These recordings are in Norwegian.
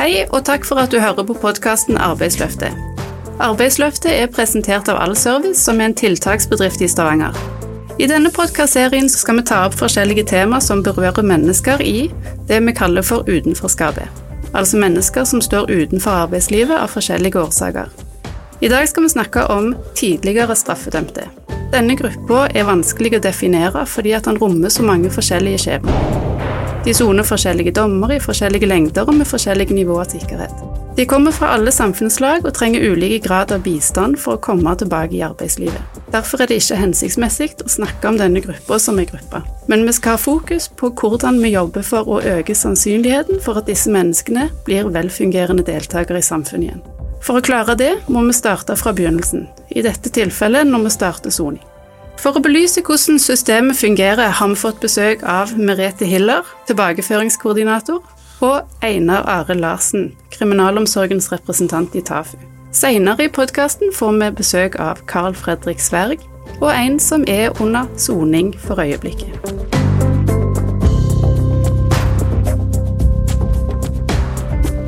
Hei, og takk for at du hører på podkasten Arbeidsløftet. Arbeidsløftet er presentert av Allservice, som er en tiltaksbedrift i Stavanger. I denne podkastserien skal vi ta opp forskjellige tema som berører mennesker i det vi kaller for utenforskapet. Altså mennesker som står utenfor arbeidslivet av forskjellige årsaker. I dag skal vi snakke om tidligere straffedømte. Denne gruppa er vanskelig å definere fordi at den rommer så mange forskjellige skjebner. De soner forskjellige dommer i forskjellige lengder og med forskjellige nivå av sikkerhet. De kommer fra alle samfunnslag og trenger ulike grad av bistand for å komme tilbake i arbeidslivet. Derfor er det ikke hensiktsmessig å snakke om denne gruppa som en gruppe. Men vi skal ha fokus på hvordan vi jobber for å øke sannsynligheten for at disse menneskene blir velfungerende deltakere i samfunnet igjen. For å klare det må vi starte fra begynnelsen, i dette tilfellet når vi starter soning. For å belyse hvordan systemet fungerer, har vi fått besøk av Merete Hiller, tilbakeføringskoordinator, og Einar Are Larsen, kriminalomsorgens representant i TAFU. Senere i podkasten får vi besøk av Carl Fredrik Sverg, og en som er under soning for øyeblikket.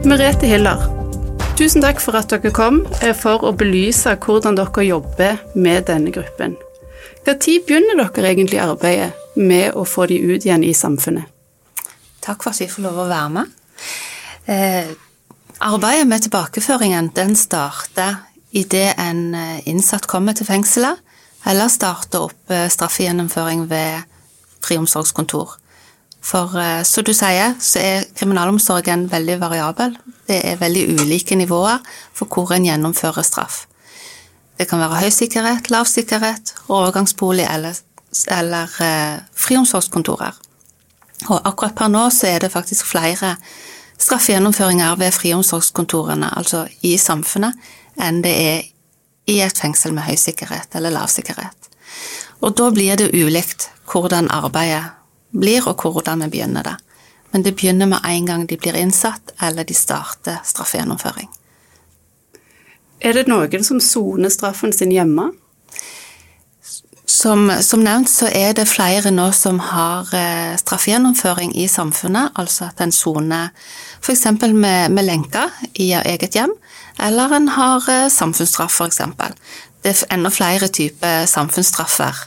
Merete Hiller, tusen takk for at dere kom eh, for å belyse hvordan dere jobber med denne gruppen. Når begynner dere egentlig arbeidet med å få de ut igjen i samfunnet? Takk for at vi får lov å være med. Eh, arbeidet med tilbakeføringen den starter idet en eh, innsatt kommer til fengselet, eller starter opp eh, straffegjennomføring ved friomsorgskontor. For eh, som du sier, så er kriminalomsorgen veldig variabel. Det er veldig ulike nivåer for hvor en gjennomfører straff. Det kan være høysikkerhet, lavsikkerhet, overgangsbolig eller, eller eh, friomsorgskontorer. Og akkurat per nå så er det faktisk flere straffegjennomføringer ved friomsorgskontorene, altså i samfunnet, enn det er i et fengsel med høy sikkerhet eller lav sikkerhet. Og da blir det ulikt hvordan arbeidet blir, og hvordan vi begynner det. Men det begynner med en gang de blir innsatt, eller de starter straffegjennomføring. Er det noen som soner straffen sin hjemme? Som, som, nevnt så er det flere nå som har eh, straffegjennomføring i samfunnet, altså at en soner f.eks. Med, med lenker i eget hjem, eller en har eh, samfunnsstraff f.eks. Det er enda flere typer samfunnsstraffer.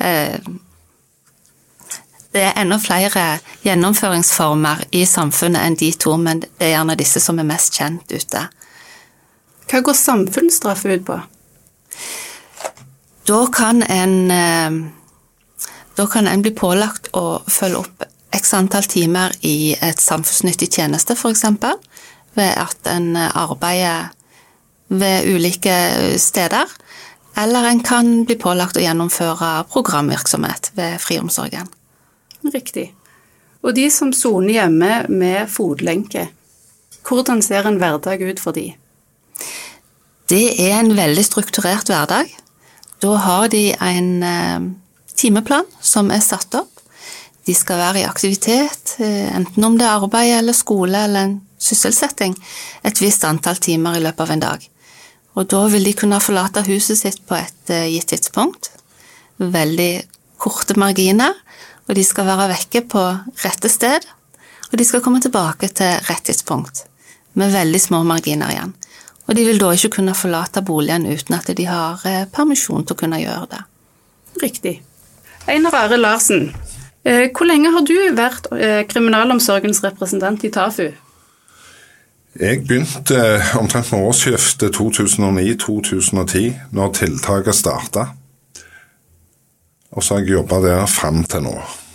Eh, det er enda flere gjennomføringsformer i samfunnet enn de to, men det er gjerne disse som er mest kjent ute. Hva går samfunnsstraff ut på? Da kan en eh, Da kan en bli pålagt å følge opp x antall timer i et samfunnsnyttig tjeneste, f.eks. Ved at en arbeider ved ulike steder. Eller en kan bli pålagt å gjennomføre programvirksomhet ved friomsorgen. Riktig. Og de som soner hjemme med fotlenke, hvordan ser en hverdag ut for de? Det er en veldig strukturert hverdag. Da har de en eh, timeplan som er satt opp. De skal være i aktivitet, eh, enten om det er arbeid eller skole eller en sysselsetting, et visst antall timer i løpet av en dag. Og da vil de kunne forlate huset sitt på et eh, gitt tidspunkt. Veldig korte marginer, og de skal være vekke på rette sted. Og de skal komme tilbake til rett tidspunkt, med veldig små marginer igjen. Og de vil da ikke kunne forlate boligen uten at de har eh, permisjon til å kunne gjøre det. Riktig. Einar Are Larsen, eh, hvor lenge har du vært eh, kriminalomsorgens representant i TAFU? Jeg begynte omtrent med årsskiftet 2009-2010, når tiltaket starta. Og så har jeg jobba der fram til nå.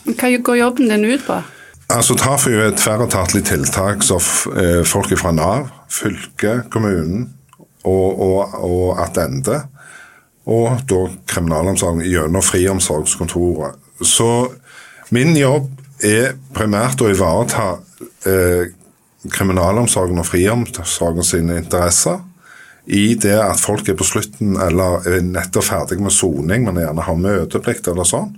Hva går jobben din ut på? Altså TAFU er et tverretatlig tiltak som eh, folk fra Nav, fylke, kommunen og, og, og Attende, og da kriminalomsorgen gjennom friomsorgskontoret. Så min jobb er primært å ivareta eh, kriminalomsorgen og friomsorgen sine interesser i det at folk er på slutten eller er nettopp ferdig med soning, men gjerne har møteplikt eller sånn.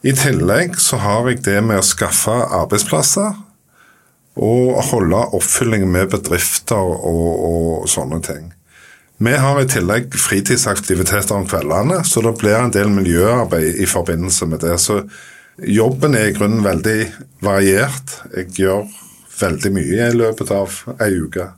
I tillegg så har jeg det med å skaffe arbeidsplasser og holde oppfylling med bedrifter og, og sånne ting. Vi har i tillegg fritidsaktiviteter om kveldene, så det blir en del miljøarbeid i forbindelse med det. Så jobben er i grunnen veldig variert. Jeg gjør veldig mye i løpet av ei uke.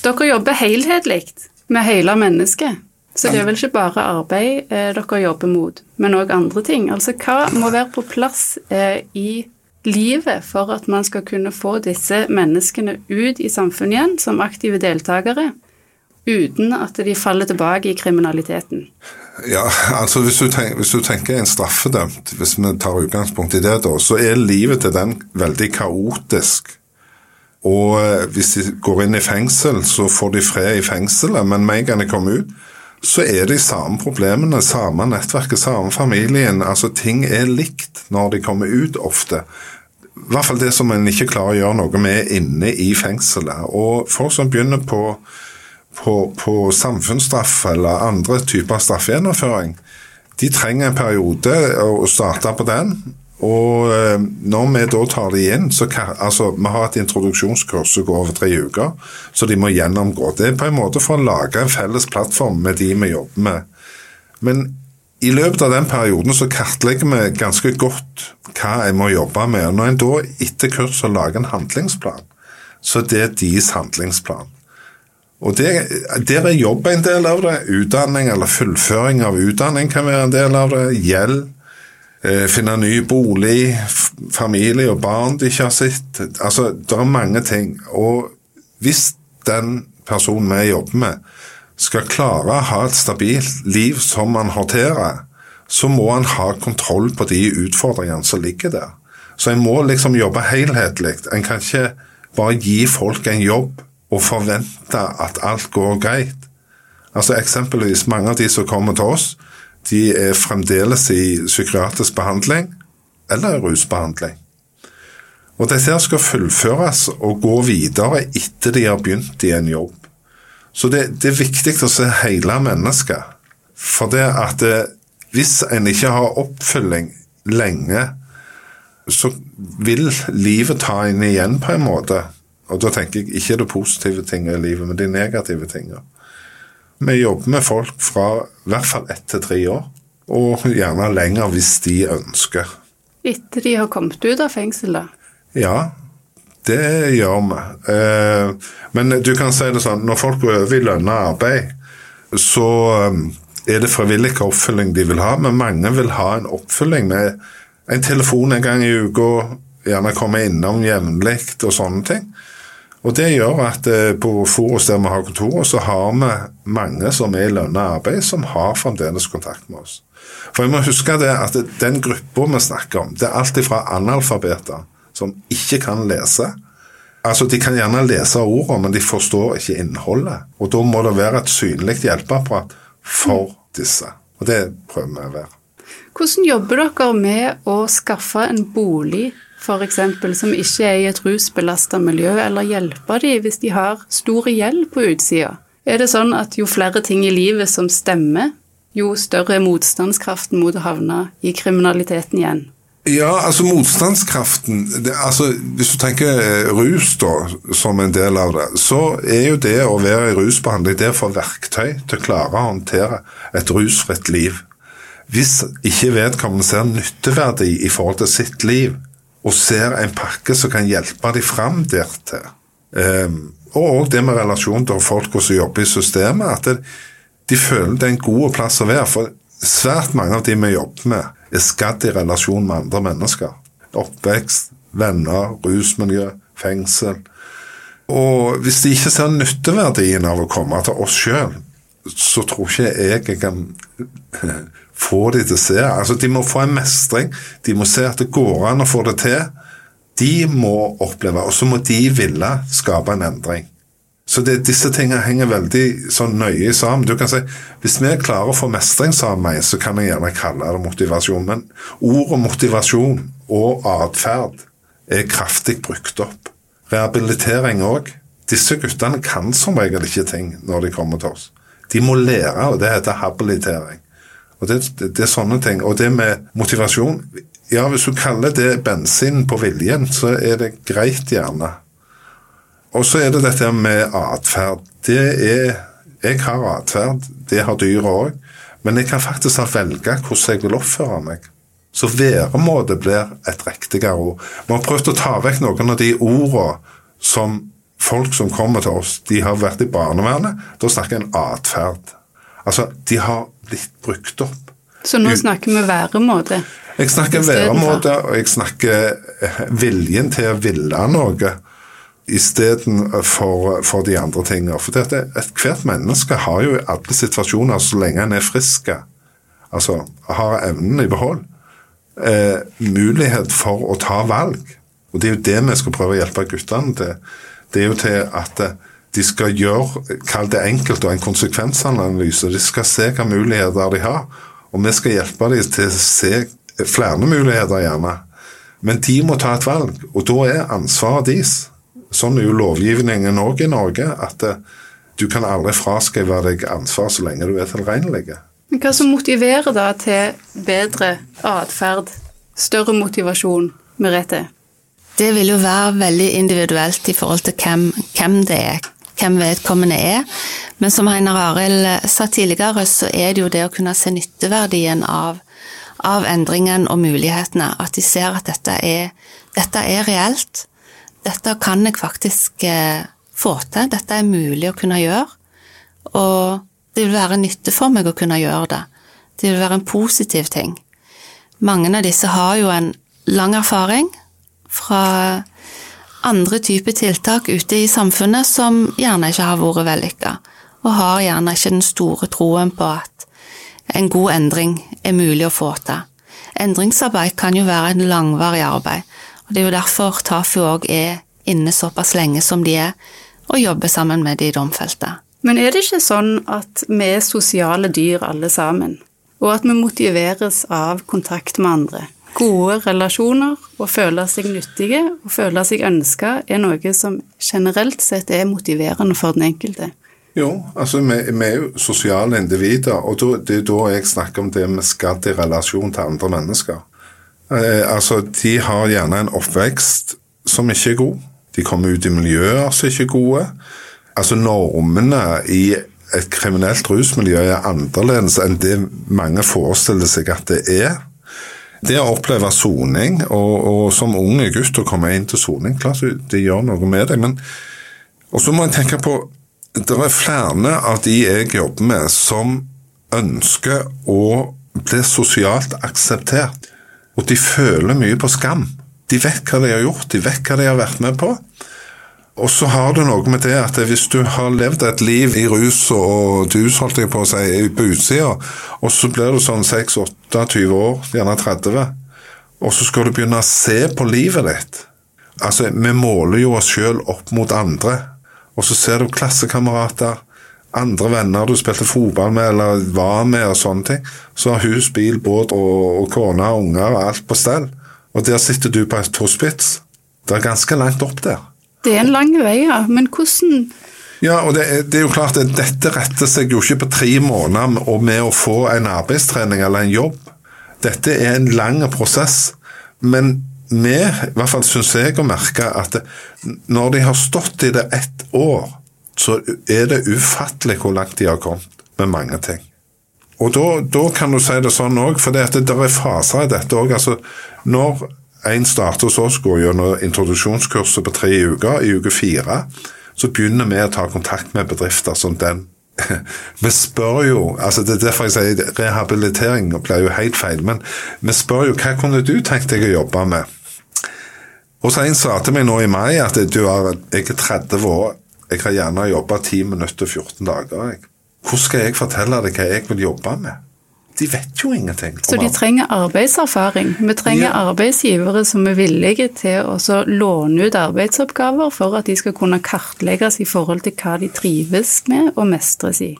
Dere jobber helhetlig med hele mennesket. Så det er vel ikke bare arbeid eh, dere jobber mot, men òg andre ting. Altså hva må være på plass eh, i livet for at man skal kunne få disse menneskene ut i samfunnet igjen som aktive deltakere, uten at de faller tilbake i kriminaliteten? Ja, altså hvis du, tenker, hvis du tenker en straffedømt, hvis vi tar utgangspunkt i det, da, så er livet til den veldig kaotisk. Og eh, hvis de går inn i fengsel, så får de fred i fengselet, men med en gang de kommer ut, så er de samme problemene, samme nettverket, samme familien. Altså ting er likt når de kommer ut ofte. I hvert fall det som en ikke klarer å gjøre noe med inne i fengselet. Og folk som begynner på, på, på samfunnsstraff eller andre typer straffegjennomføring, de trenger en periode å starte på den. Og eh, når vi da tar de inn, så altså Vi har et introduksjonskurs som går over tre uker, så de må gjennomgå. Det er på en måte for å lage en felles plattform med de vi jobber med. Men i løpet av den perioden så kartlegger vi ganske godt hva jeg må jobbe med. Når en da etter kurset lager en handlingsplan, så det er deres handlingsplan. Og Der, der er jobb en del av det. Utdanning eller fullføring av utdanning kan være en del av det. Gjeld finne ny bolig, familie og barn de ikke har sett. Altså, Det er mange ting. Og hvis den personen vi jobber med, skal klare å ha et stabilt liv som man håndterer, så må han ha kontroll på de utfordringene som ligger der. Så en må liksom jobbe helhetlig. En kan ikke bare gi folk en jobb og forvente at alt går greit. Altså Eksempelvis mange av de som kommer til oss, de er fremdeles i psykiatrisk behandling eller rusbehandling. Og dette skal fullføres og gå videre etter de har begynt i en jobb. Så det, det er viktig å se hele mennesket. For det at det, hvis en ikke har oppfølging lenge, så vil livet ta en igjen på en måte. Og da tenker jeg ikke det positive tingene i livet, men de negative tingene. Vi jobber med folk fra i hvert fall ett til tre år, og gjerne lenger hvis de ønsker. Etter de har kommet ut av fengsel, da? Ja, det gjør vi. Eh, men du kan si det sånn, når folk går over i lønna arbeid, så eh, er det frivillig hva oppfølging de vil ha, men mange vil ha en oppfølging med en telefon en gang i uka, gjerne komme innom jevnlig og sånne ting. Og Det gjør at eh, på Forus der vi har kontoret, så har vi mange som er i lønna arbeid, som har fremdeles kontakt med oss. For jeg må huske det at Den gruppa vi snakker om, det er alt fra analfabeter som ikke kan lese. Altså, De kan gjerne lese ordene, men de forstår ikke innholdet. Og Da må det være et synlig hjelpeapparat for disse. Og det prøver vi å være. Hvordan jobber dere med å skaffe en bolig f.eks. som ikke er i et rusbelasta miljø, eller hjelpe dem hvis de har stor gjeld på utsida? Er det sånn at jo flere ting i livet som stemmer, jo større er motstandskraften mot å havne i kriminaliteten igjen? Ja, altså motstandskraften det, altså Hvis du tenker eh, rus da, som en del av det, så er jo det å være i rusbehandling det å få verktøy til å klare å håndtere et rusfritt liv. Hvis ikke vedkommende ser nytteverdi i forhold til sitt liv, og ser en pakke som kan hjelpe dem fram dertil. Um, og det med relasjon til folk som jobber i systemet, at det, de føler det er en god plass å være. For svært mange av de vi jobber med, er skadd i relasjon med andre mennesker. Oppvekst, venner, rusmiljø, fengsel. Og hvis de ikke ser nytteverdien av å komme til oss sjøl, så tror ikke jeg jeg kan få de til å se. Altså, de må få en mestring. De må se at det går an å få det til. De må oppleve, og så må de ville skape en endring. Så det, disse tingene henger veldig sånn nøye sammen. Du kan si, Hvis vi klarer å få mestring sammen, så kan jeg gjerne kalle det motivasjon. Men ordet motivasjon og atferd er kraftig brukt opp. Rehabilitering òg. Disse guttene kan som regel ikke ting når de kommer til oss. De må lære, og det heter habilitering. Og det, det, er sånne ting. Og det med motivasjon Ja, hvis du kaller det bensin på viljen, så er det greit, gjerne. Og så er det dette med atferd. Det er Jeg har atferd, det har dyret òg. Men jeg kan faktisk velge hvordan jeg vil oppføre meg. Så væremåte blir et riktigere ord. Vi har prøvd å ta vekk noen av de ordene som folk som kommer til oss, de har vært i barnevernet. Da snakker en atferd. Altså, de har blitt brukt opp. Så nå snakker vi væremåte? Jeg snakker væremåte, og jeg snakker eh, viljen til å ville noe istedenfor for de andre tingene. For dette, ethvert menneske har jo i alle situasjoner, så lenge en er frisk, altså har evnen i behold, eh, mulighet for å ta valg. Og det er jo det vi skal prøve å hjelpe guttene til. Det er jo til at eh, de skal gjøre, kall det enkelt, og en konsekvensanalyse. De skal se hvilke muligheter de har. Og vi skal hjelpe dem til å se flere muligheter, gjerne. Men de må ta et valg, og da er ansvaret deres. Sånn er jo lovgivningen òg i Norge, at eh, du kan aldri fraskrive deg ansvar så lenge du er tilregnelig. Men Hva som motiverer da til bedre atferd, større motivasjon, Merete? Det vil jo være veldig individuelt i forhold til hvem, hvem det er, hvem vedkommende er. Men som Heinar Arild sa tidligere, så er det jo det å kunne se nytteverdien av, av endringen og mulighetene. At de ser at dette er, dette er reelt. Dette kan jeg faktisk eh, få til. Dette er mulig å kunne gjøre. Og det vil være nytte for meg å kunne gjøre det. Det vil være en positiv ting. Mange av disse har jo en lang erfaring fra andre typer tiltak ute i samfunnet som gjerne ikke har vært vellykka, og har gjerne ikke den store troen på at en god endring er mulig å få til. Endringsarbeid kan jo være et langvarig arbeid, og det er jo derfor TAFU òg er inne såpass lenge som de er, og jobber sammen med de domfelte. Men er det ikke sånn at vi er sosiale dyr alle sammen, og at vi motiveres av kontakt med andre? Gode relasjoner, å føle seg nyttige og føle seg ønska, er noe som generelt sett er motiverende for den enkelte. Jo, altså vi, vi er jo sosiale individer, og det er da jeg snakker om det med skadd i relasjon til andre mennesker. Eh, altså, De har gjerne en oppvekst som ikke er god. De kommer ut i miljøer som ikke er gode. Altså, Normene i et kriminelt rusmiljø er annerledes enn det mange forestiller seg at det er. Det å oppleve soning, og, og, som unge gutt å komme inn til soning, klart det gjør noe med deg. men Og så må en tenke på Det er flere av de jeg jobber med, som ønsker å bli sosialt akseptert. Og de føler mye på skam. De vet hva de har gjort, de vet hva de har vært med på. Og så har det noe med det at hvis du har levd et liv i rus og dus, holdt jeg på å si, på utsida, og så blir du sånn 6-28 år, gjerne 30, og så skal du begynne å se på livet ditt Altså, vi måler jo oss sjøl opp mot andre, og så ser du klassekamerater, andre venner du spilte fotball med eller var med og sånne ting. Så har hus, bil, båt og, og kone og unger og alt på stell. Og der sitter du på et hospits. Det er ganske langt opp der. Det er en lang vei, ja. Men hvordan ja, og det, det, er jo klart at Dette retter seg jo ikke på tre måneder og med å få en arbeidstrening eller en jobb. Dette er en lang prosess. Men vi, i hvert fall syns jeg å merke, at når de har stått i det ett år, så er det ufattelig hvor langt de har kommet med mange ting. Og da, da kan du si det sånn òg, for det, det er faser i dette òg. Altså, når en starter hos oss, går gjennom introduksjonskurset på tre uker. I uke fire så begynner vi å ta kontakt med bedrifter som den. Vi spør jo altså Det er derfor jeg sier rehabilitering blir jo helt feil, men vi spør jo hva kunne du tenkt deg å jobbe med? Og så En sa til meg nå i mai at du er, jeg er 30 år, jeg har gjerne jobba 10 minutter og 14 dager. Hvordan skal jeg fortelle deg hva jeg vil jobbe med? De vet jo ingenting. Så de trenger arbeidserfaring. Vi trenger ja. arbeidsgivere som er villige til å låne ut arbeidsoppgaver for at de skal kunne kartlegges i forhold til hva de trives med og mestres i.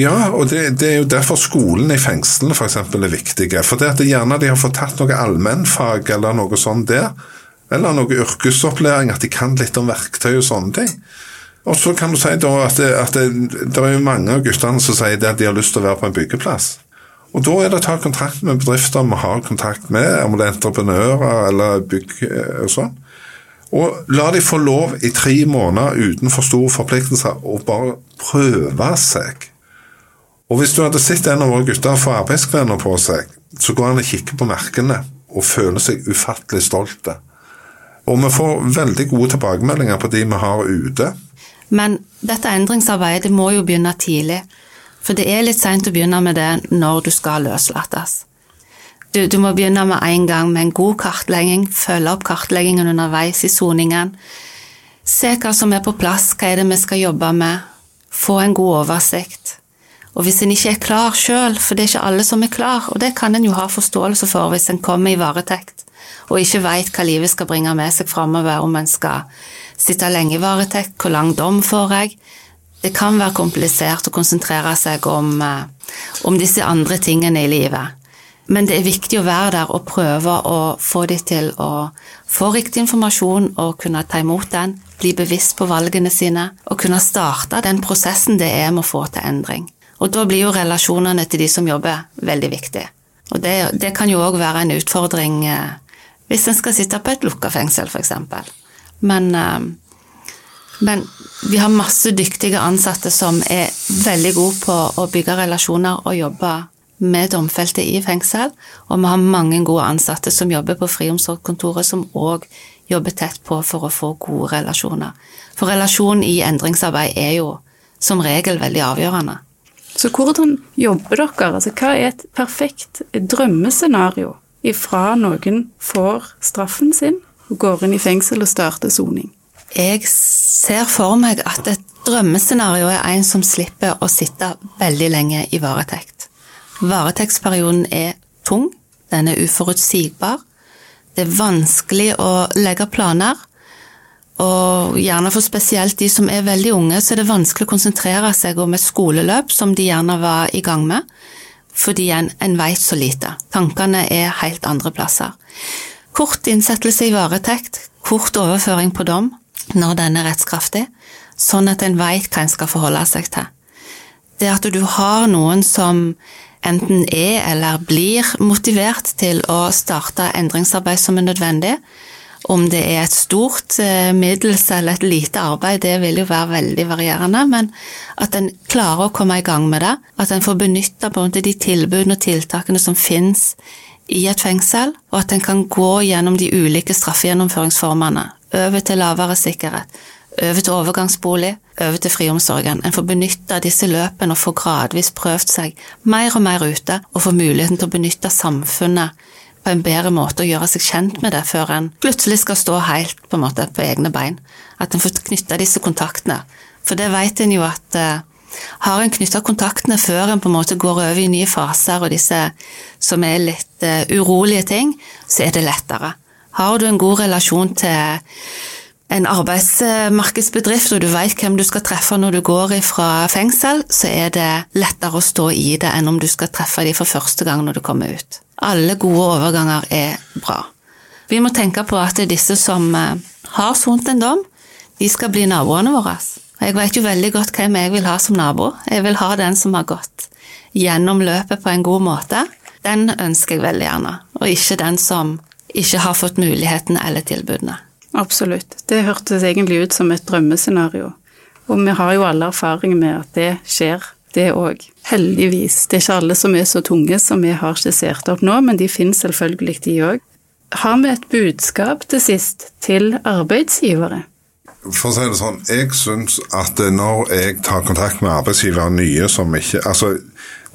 Ja, og det, det, er jo derfor skolen i fengslene f.eks. er viktige. For det at gjerne de har fått tatt noe allmennfag eller noe sånt der, eller noe yrkesopplæring, at de kan litt om verktøy og sånne ting. Og så kan du si da at, det, at det, det er jo mange av guttene som sier at de har lyst til å være på en byggeplass. Og Da er det å ta kontakt med bedrifter vi har kontakt med, om det er entreprenører eller bygg eh, og sånn. Og la de få lov i tre måneder uten for store forpliktelser å bare prøve seg. Og hvis du hadde sett en av våre gutter få arbeidskvenner på seg, så går han og kikker på merkene og føler seg ufattelig stolt. Og vi får veldig gode tilbakemeldinger på de vi har ute. Men dette endringsarbeidet må jo begynne tidlig. For det er litt seint å begynne med det når du skal løslates. Du, du, må begynne med en gang med en god kartlegging, følge opp kartleggingen underveis i soningen. Se hva som er på plass, hva er det vi skal jobbe med, få en god oversikt. Og hvis en ikke er klar sjøl, for det er ikke alle som er klar, og det kan en jo ha forståelse for hvis en kommer i varetekt og ikke veit hva livet skal bringe med seg framover, om en skal sitte lenge i varetekt, hvor lang dom får jeg, det kan være komplisert å konsentrere seg om, eh, om, disse andre tingene i livet. Men det er viktig å være der og prøve å få dem til å få riktig informasjon og kunne ta imot den, bli bevisst på valgene sine og kunne starte den prosessen det er med å få til endring. Og da blir jo relasjonene til de som jobber, veldig viktig. Og det, det kan jo òg være en utfordring eh, hvis en skal sitte på et lukka fengsel, f.eks. Men eh, men vi har masse dyktige ansatte som er veldig gode på å bygge relasjoner og jobbe med domfelte i fengsel, og vi har mange gode ansatte som jobber på friomsorgskontoret, som òg jobber tett på for å få gode relasjoner. For relasjon i endringsarbeid er jo som regel veldig avgjørende. Så hvordan jobber dere? Altså, hva er et perfekt drømmescenario ifra noen får straffen sin og går inn i fengsel og starter soning? Jeg ser for meg at et drømmescenario er en som slipper å sitte veldig lenge i varetekt. Varetektsperioden er tung, den er uforutsigbar. Det er vanskelig å legge planer. Og gjerne for spesielt de som er veldig unge, så er det vanskelig å konsentrere seg om et skoleløp som de gjerne var i gang med, fordi en, en veit så lite. Tankene er helt andre plasser. Kort innsettelse i varetekt, kort overføring på dom, når den er rettskraftig, sånn at en veit hva en skal forholde seg til. Det at du har noen som enten er eller blir motivert til å starte endringsarbeid som er nødvendig, om det er et stort, eh, middels eller et lite arbeid, det vil jo være veldig varierende, men at en klarer å komme i gang med det, at en får benytta de tilbudene og tiltakene som finnes i et fengsel, og at en kan gå gjennom de ulike straffegjennomføringsformene over til lavere sikkerhet, over til overgangsbolig, over til friomsorgen. En får benytta disse løpene og får gradvis prøvd seg mer og mer ute, og får muligheten til å benytte samfunnet på en bedre måte og gjøre seg kjent med det før en plutselig skal stå helt på, en måte, på egne bein. At en får knytta disse kontaktene. For det vet en jo at uh, har en knytta kontaktene før en på en måte går over i nye faser og disse som er litt uh, urolige ting, så er det lettere. Har du en god relasjon til en arbeidsmarkedsbedrift, og du vet hvem du skal treffe når du går fra fengsel, så er det lettere å stå i det enn om du skal treffe dem for første gang når du kommer ut. Alle gode overganger er bra. Vi må tenke på at disse som eh, har sont en dom, de skal bli naboene våre. Jeg vet jo veldig godt hvem jeg vil ha som nabo. Jeg vil ha den som har gått gjennom løpet på en god måte. Den ønsker jeg veldig gjerne, og ikke den som ikke har fått mulighetene eller tilbudene. Absolutt. Det hørtes egentlig ut som et drømmescenario. Og vi har jo alle erfaring med at det skjer, det òg. Heldigvis. Det er ikke alle som er så tunge som vi har skissert opp nå, men de finnes selvfølgelig, de òg. Har vi et budskap til sist til arbeidsgivere? For å si det sånn, jeg syns at når jeg tar kontakt med arbeidsgivere nye som ikke Altså,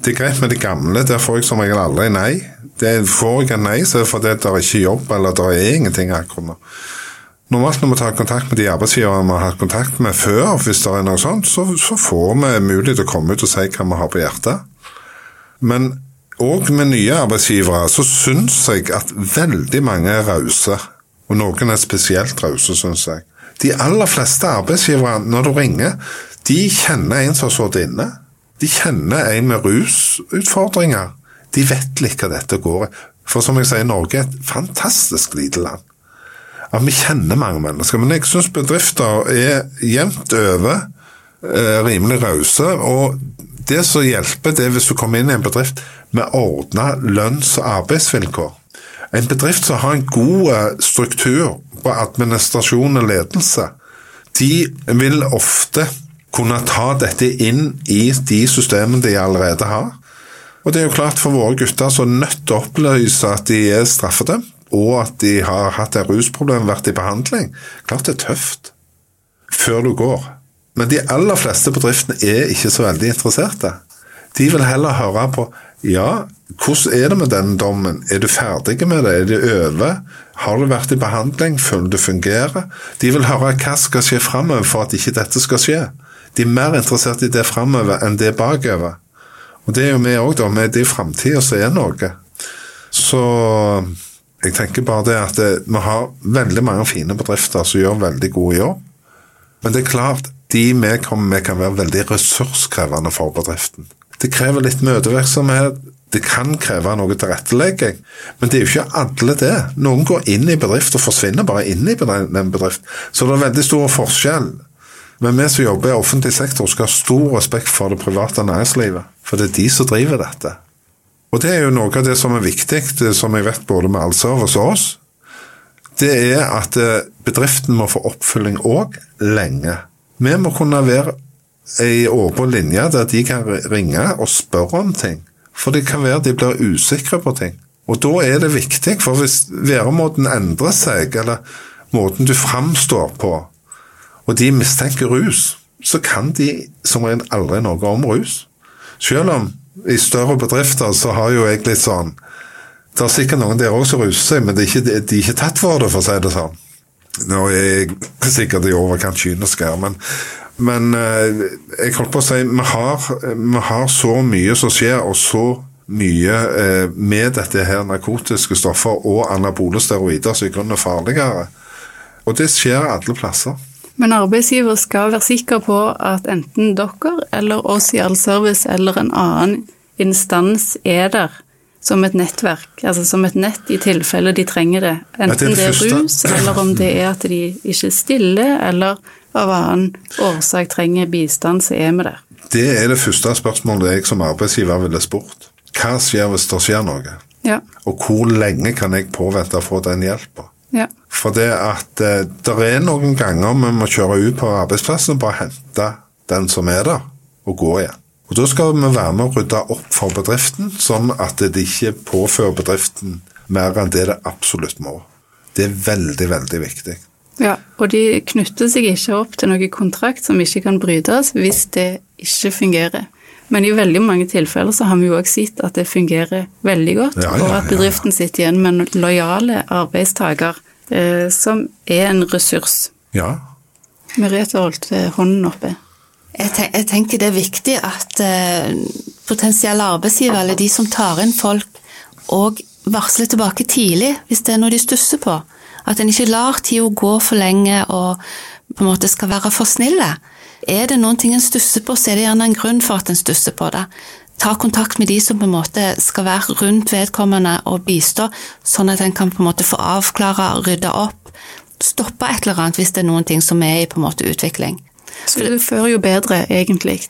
det er greit med det gamle, der får jeg som regel aldri nei. Det får jeg en nei, så er det fordi det er ikke jobb, eller det er ingenting akkurat nå. Normalt når vi tar kontakt med de arbeidsgiverne vi har hatt kontakt med før, hvis det er noe sånt, så, så får vi mulighet til å komme ut og si hva vi har på hjertet. Men òg med nye arbeidsgivere så syns jeg at veldig mange er rause. Og noen er spesielt rause, syns jeg. De aller fleste arbeidsgivere, når du ringer, de kjenner en som har sittet inne. De kjenner en med rusutfordringer. De vet litt hva dette går i. For som jeg sier, Norge er et fantastisk lite land. At vi kjenner mange mennesker. Men jeg syns bedrifter er jevnt over eh, rimelig rause. Og det som hjelper, det er hvis du kommer inn i en bedrift med ordna lønns- og arbeidsvilkår. En bedrift som har en god eh, struktur på administrasjon og ledelse, de vil ofte kunne ta dette inn i de systemene de allerede har. Og det er jo klart for våre gutter så nødt til å opplyse at de er straffedømt, og at de har hatt et rusproblem, vært i behandling. Klart det er tøft før du går. Men de aller fleste bedriftene er ikke så veldig interesserte. De vil heller høre på ja, hvordan er det med den dommen? Er du ferdig med det? Er det over? Har du vært i behandling? Føler du fungerer? De vil høre hva skal skje framover for at ikke dette skal skje. De er mer interessert i det framover enn det bakover. Og det er jo vi òg, da. Med det i framtida som er noe. Så jeg tenker bare det at det, vi har veldig mange fine bedrifter som gjør veldig god jobb. Men det er klart, de vi kommer med kan være veldig ressurskrevende for bedriften. Det krever litt møtevirksomhet. Det kan kreve noe tilrettelegging, men det er jo ikke alle det. Noen går inn i bedrift og forsvinner bare inn i den bedriften. Så det er veldig stor forskjell. Men vi som jobber i offentlig sektor skal ha stor respekt for det private næringslivet. For det er de som driver dette. Og det er jo noe av det som er viktig, som jeg vet både med Allservice og oss. Det er at eh, bedriften må få oppfølging òg lenge. Vi må kunne være ei åpen linje der de kan ringe og spørre om ting. For det kan være de blir usikre på ting. Og da er det viktig, for hvis væremåten endrer seg, eller måten du framstår på, og de mistenker rus, så kan de som regel aldri noe om rus. Selv om i større bedrifter så har jo jeg litt sånn Det er sikkert noen der òg som ruser seg, men de er, ikke, de er ikke tatt for det, for å si det sånn. Nå er jeg sikkert i overkant kynisk her, men, men eh, jeg holdt på å si vi har, vi har så mye som skjer, og så mye eh, med dette her narkotiske stoffer og anabole steroider som i grunnen er farligere. Og det skjer alle plasser. Men arbeidsgiver skal være sikker på at enten dere eller oss i Allservice eller en annen instans er der som et nettverk, altså som et nett i tilfelle de trenger det. Enten det er, rus, eller om det er at de ikke stiller, eller av annen årsak trenger bistand, så er vi der. Det er det første spørsmålet jeg som arbeidsgiver ville spurt. Hva skjer hvis det skjer noe? Ja. Og hvor lenge kan jeg påvente å få den hjelpa? Ja. For det at eh, det er noen ganger vi må kjøre ut på arbeidsplassen og bare hente den som er der, og gå igjen. Og Da skal vi være med å rydde opp for bedriften, sånn at det ikke påfører bedriften mer enn det det absolutt må. Det er veldig, veldig viktig. Ja, og de knytter seg ikke opp til noen kontrakt som ikke kan brytes hvis det ikke fungerer. Men i veldig mange tilfeller så har vi jo òg sett at det fungerer veldig godt, Ja, ja, og at bedriften sitter igjen med en lojale arbeidstaker eh, som er en ressurs. Ja. Merete holdt eh, hånden oppe. Jeg, ten jeg tenker det er viktig at eh, potensielle arbeidsgivere, eller de som tar inn folk, òg varsler tilbake tidlig hvis det er noe de stusser på. At en ikke lar tida gå for lenge og på en måte skal være for snille. Er det noen ting en stusser på, så er det gjerne en grunn for at en stusser på det. Ta kontakt med de som på en måte skal være rundt vedkommende og bistå, sånn at en kan på en måte få avklare, rydde opp, stoppe et eller annet hvis det er noen ting som er i på en måte utvikling. Så det fører jo bedre, egentlig.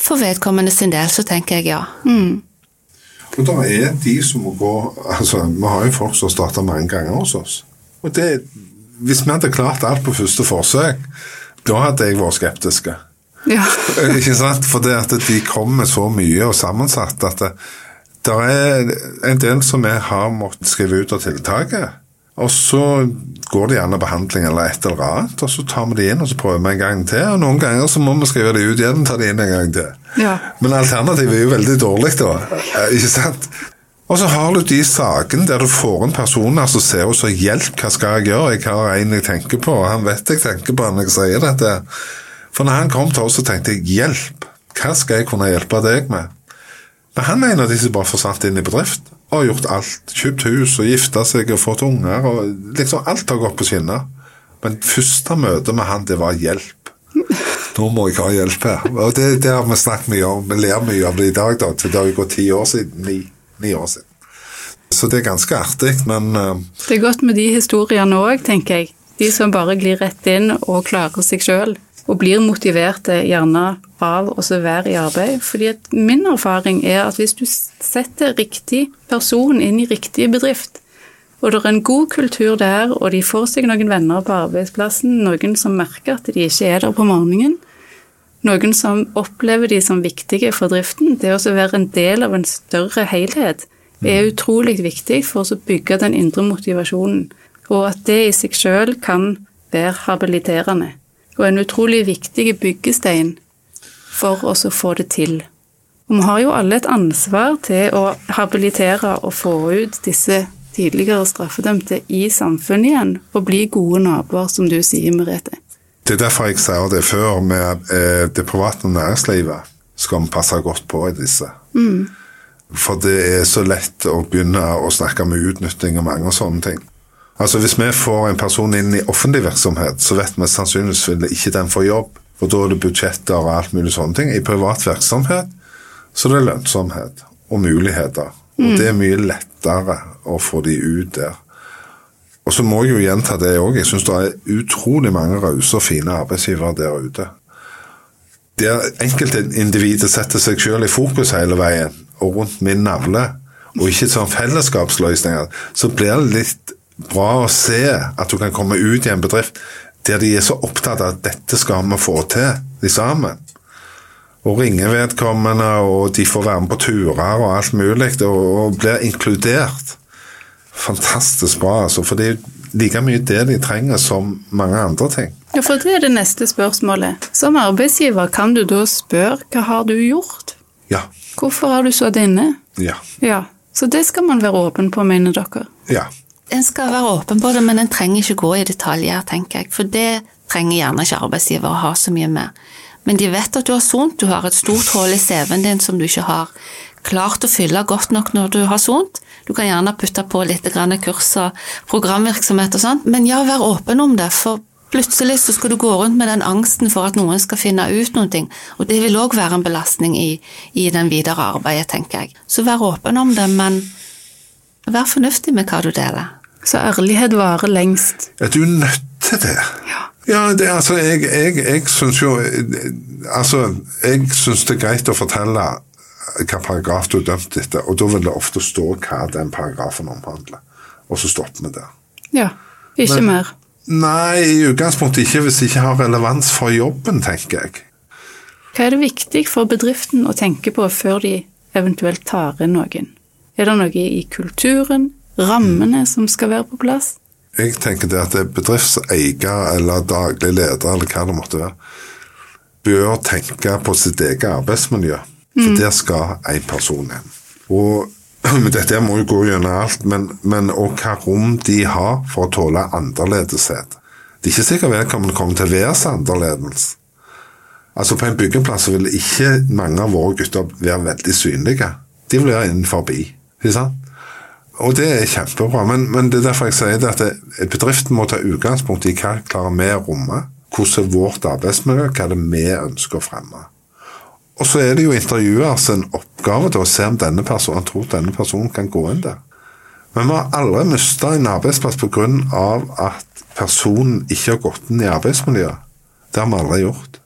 For vedkommende sin del så tenker jeg ja. Og det er de som må gå altså Vi har jo folk som har starta mange ganger hos oss. Og det, Hvis vi hadde klart alt på første forsøk, da hadde jeg vært skeptisk. Ja. Ikke sant? For det at de kommer så mye og sammensatt at det, det er en del som vi har måttet skrive ut av tiltaket. Og så går det gjerne behandling eller et eller annet, og så tar vi det inn og så prøver vi en gang til. Og noen ganger så må vi skrive det ut igjen og ta det inn en gang til. Ja. Men alternativet er jo veldig dårlig, da. Eh, Ikke sant? Og så har du de sakene der du får en person som ser ut som hjelp, hva skal jeg gjøre? Jeg har en jeg tenker på, og han vet jeg tenker på når jeg sier dette. For når han kom til oss, så tenkte jeg hjelp, hva skal jeg kunne hjelpe deg med? Men han er en av de som bare forsvant inn i bedrift og har gjort alt. Kjøpt hus og gifta seg og fått unger. og liksom Alt har gått på skinner. Men første møte med han, det var hjelp. Nå må jeg ha hjelp her. Og det, det har vi snakket mye om. Vi ler mye av det i dag, da. til Det har jo gått ti år siden. Ni, ni år siden. Så det er ganske artig, men eh, Det er godt med de historiene òg, tenker jeg. De som bare glir rett inn og klarer seg sjøl. Og blir motiverte gjerne av å være i arbeid. Fordi min erfaring er at hvis du setter riktig person inn i riktig bedrift, og det er en god kultur der, og de får seg noen venner på arbeidsplassen, noen som merker at de ikke er der på morgenen, Noen som opplever de som viktige for driften. Det å være en del av en større helhet er utrolig viktig for å bygge den indre motivasjonen, og at det i seg sjøl kan være habiliterende. Og en utrolig viktig byggestein for oss å få det til. Og vi har jo alle et ansvar til å habilitere og få ut disse tidligere straffedømte i samfunnet igjen, og bli gode naboer, som du sier, Merete. Det er derfor jeg sier det før, med eh, det private næringslivet skal vi passe godt på i disse. Mm. For det er så lett å begynne å snakke med utnytting og mange sånne ting. Altså Hvis vi får en person inn i offentlig virksomhet, så vet vi sannsynligvis vil ikke den få jobb. For da er det budsjetter og alt mulig sånne ting. I privat virksomhet så er det lønnsomhet og muligheter. Og mm. det er mye lettere å få de ut der. Og så må jeg jo gjenta det òg. Jeg syns det er utrolig mange rause og fine arbeidsgivere der ute. Der enkeltindividet setter seg selv i fokus hele veien, og rundt min navle, og ikke sånn fellesskapsløsninger, så blir det litt bra å se at du kan komme ut i en bedrift der de er så opptatt av at dette skal vi få til, de sammen. Og ringer vedkommende, og de får være med på turer og alt mulig, og, blir inkludert. Fantastisk bra, altså. For det er like mye det de trenger som mange andre ting. Ja, for det er det neste spørsmålet. Som arbeidsgiver kan du da spørre hva har du gjort? Ja. Hvorfor har du sittet inne? Ja. ja. Så det skal man være åpen på, mener dere? Ja. En skal være åpen på det, men en trenger ikke gå i detaljer, tenker jeg. For det trenger gjerne ikke arbeidsgiver å ha så mye med. Men de vet at du har sont, du har et stort hull i CV-en din som du ikke har klart å fylle godt nok når du har sont. Du kan gjerne putte på litt kurs og programvirksomhet og sånt, men ja, vær åpen om det. for Plutselig så skal du gå rundt med den angsten for at noen skal finne ut noe, og det vil òg være en belastning i, i den videre arbeidet, tenker jeg. Så vær åpen om det, men vær fornuftig med hva du deler. Så ærlighet varer lengst. Er du nødt til det? Ja. Ja, det, altså, jeg, jeg, jeg syns jo Altså, jeg syns det er greit å fortelle hva paragraf du er dømt etter, og da vil det ofte stå hva den paragrafen omhandler. Og så stopper vi der. Ja. Ikke Men, mer. Nei, i utgangspunktet ikke hvis det ikke har relevans for jobben, tenker jeg. Hva er det viktig for bedriften å tenke på før de eventuelt tar inn noen? Er det noe i kulturen, rammene, som skal være på plass? Jeg tenker det at er bedriftseier eller daglig leder eller hva det måtte være, bør tenke på sitt eget arbeidsmiljø. For mm. der skal én person inn. Og dette må jo gå gjennom alt, men, men og hva rom de har for å tåle annerledeshet. Det er ikke sikkert vedkommende kommer til å være så annerledes. Altså På en byggeplass vil ikke mange av våre gutter være veldig synlige. De vil være innenfor. Ikke sant? Og det er kjempebra, men, men, det er derfor jeg sier at bedriften må ta utgangspunkt i hva klarer vi å romme. Hvordan er vårt arbeidsmiljø, hva er det vi ønsker å fremme. Og så er det jo intervjuers en oppgave til å se om denne personen tror denne personen kan gå inn der. Men vi har aldri mista en arbeidsplass pga. at personen ikke har gått inn i arbeidsmiljøet. Det har vi aldri gjort.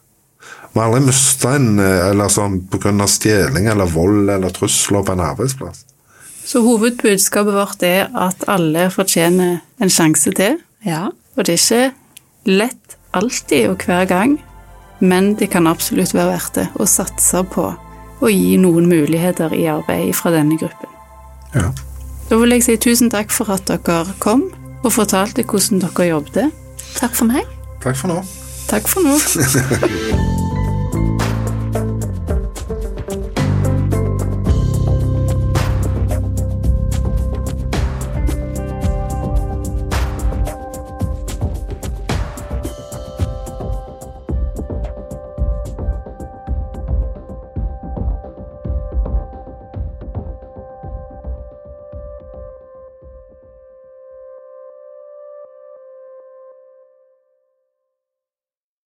Vi har aldri mista en eller sånn pga. stjeling eller vold eller trusler på en arbeidsplass. Så hovedbudskapet vårt er at alle fortjener en sjanse til. Ja. Og det er ikke lett alltid og hver gang, men det kan absolutt være verdt det å satse på å gi noen muligheter i arbeid fra denne gruppen. Ja. Da vil jeg si tusen takk for at dere kom og fortalte hvordan dere jobbet. Takk for meg. Takk for nå. Takk for nå.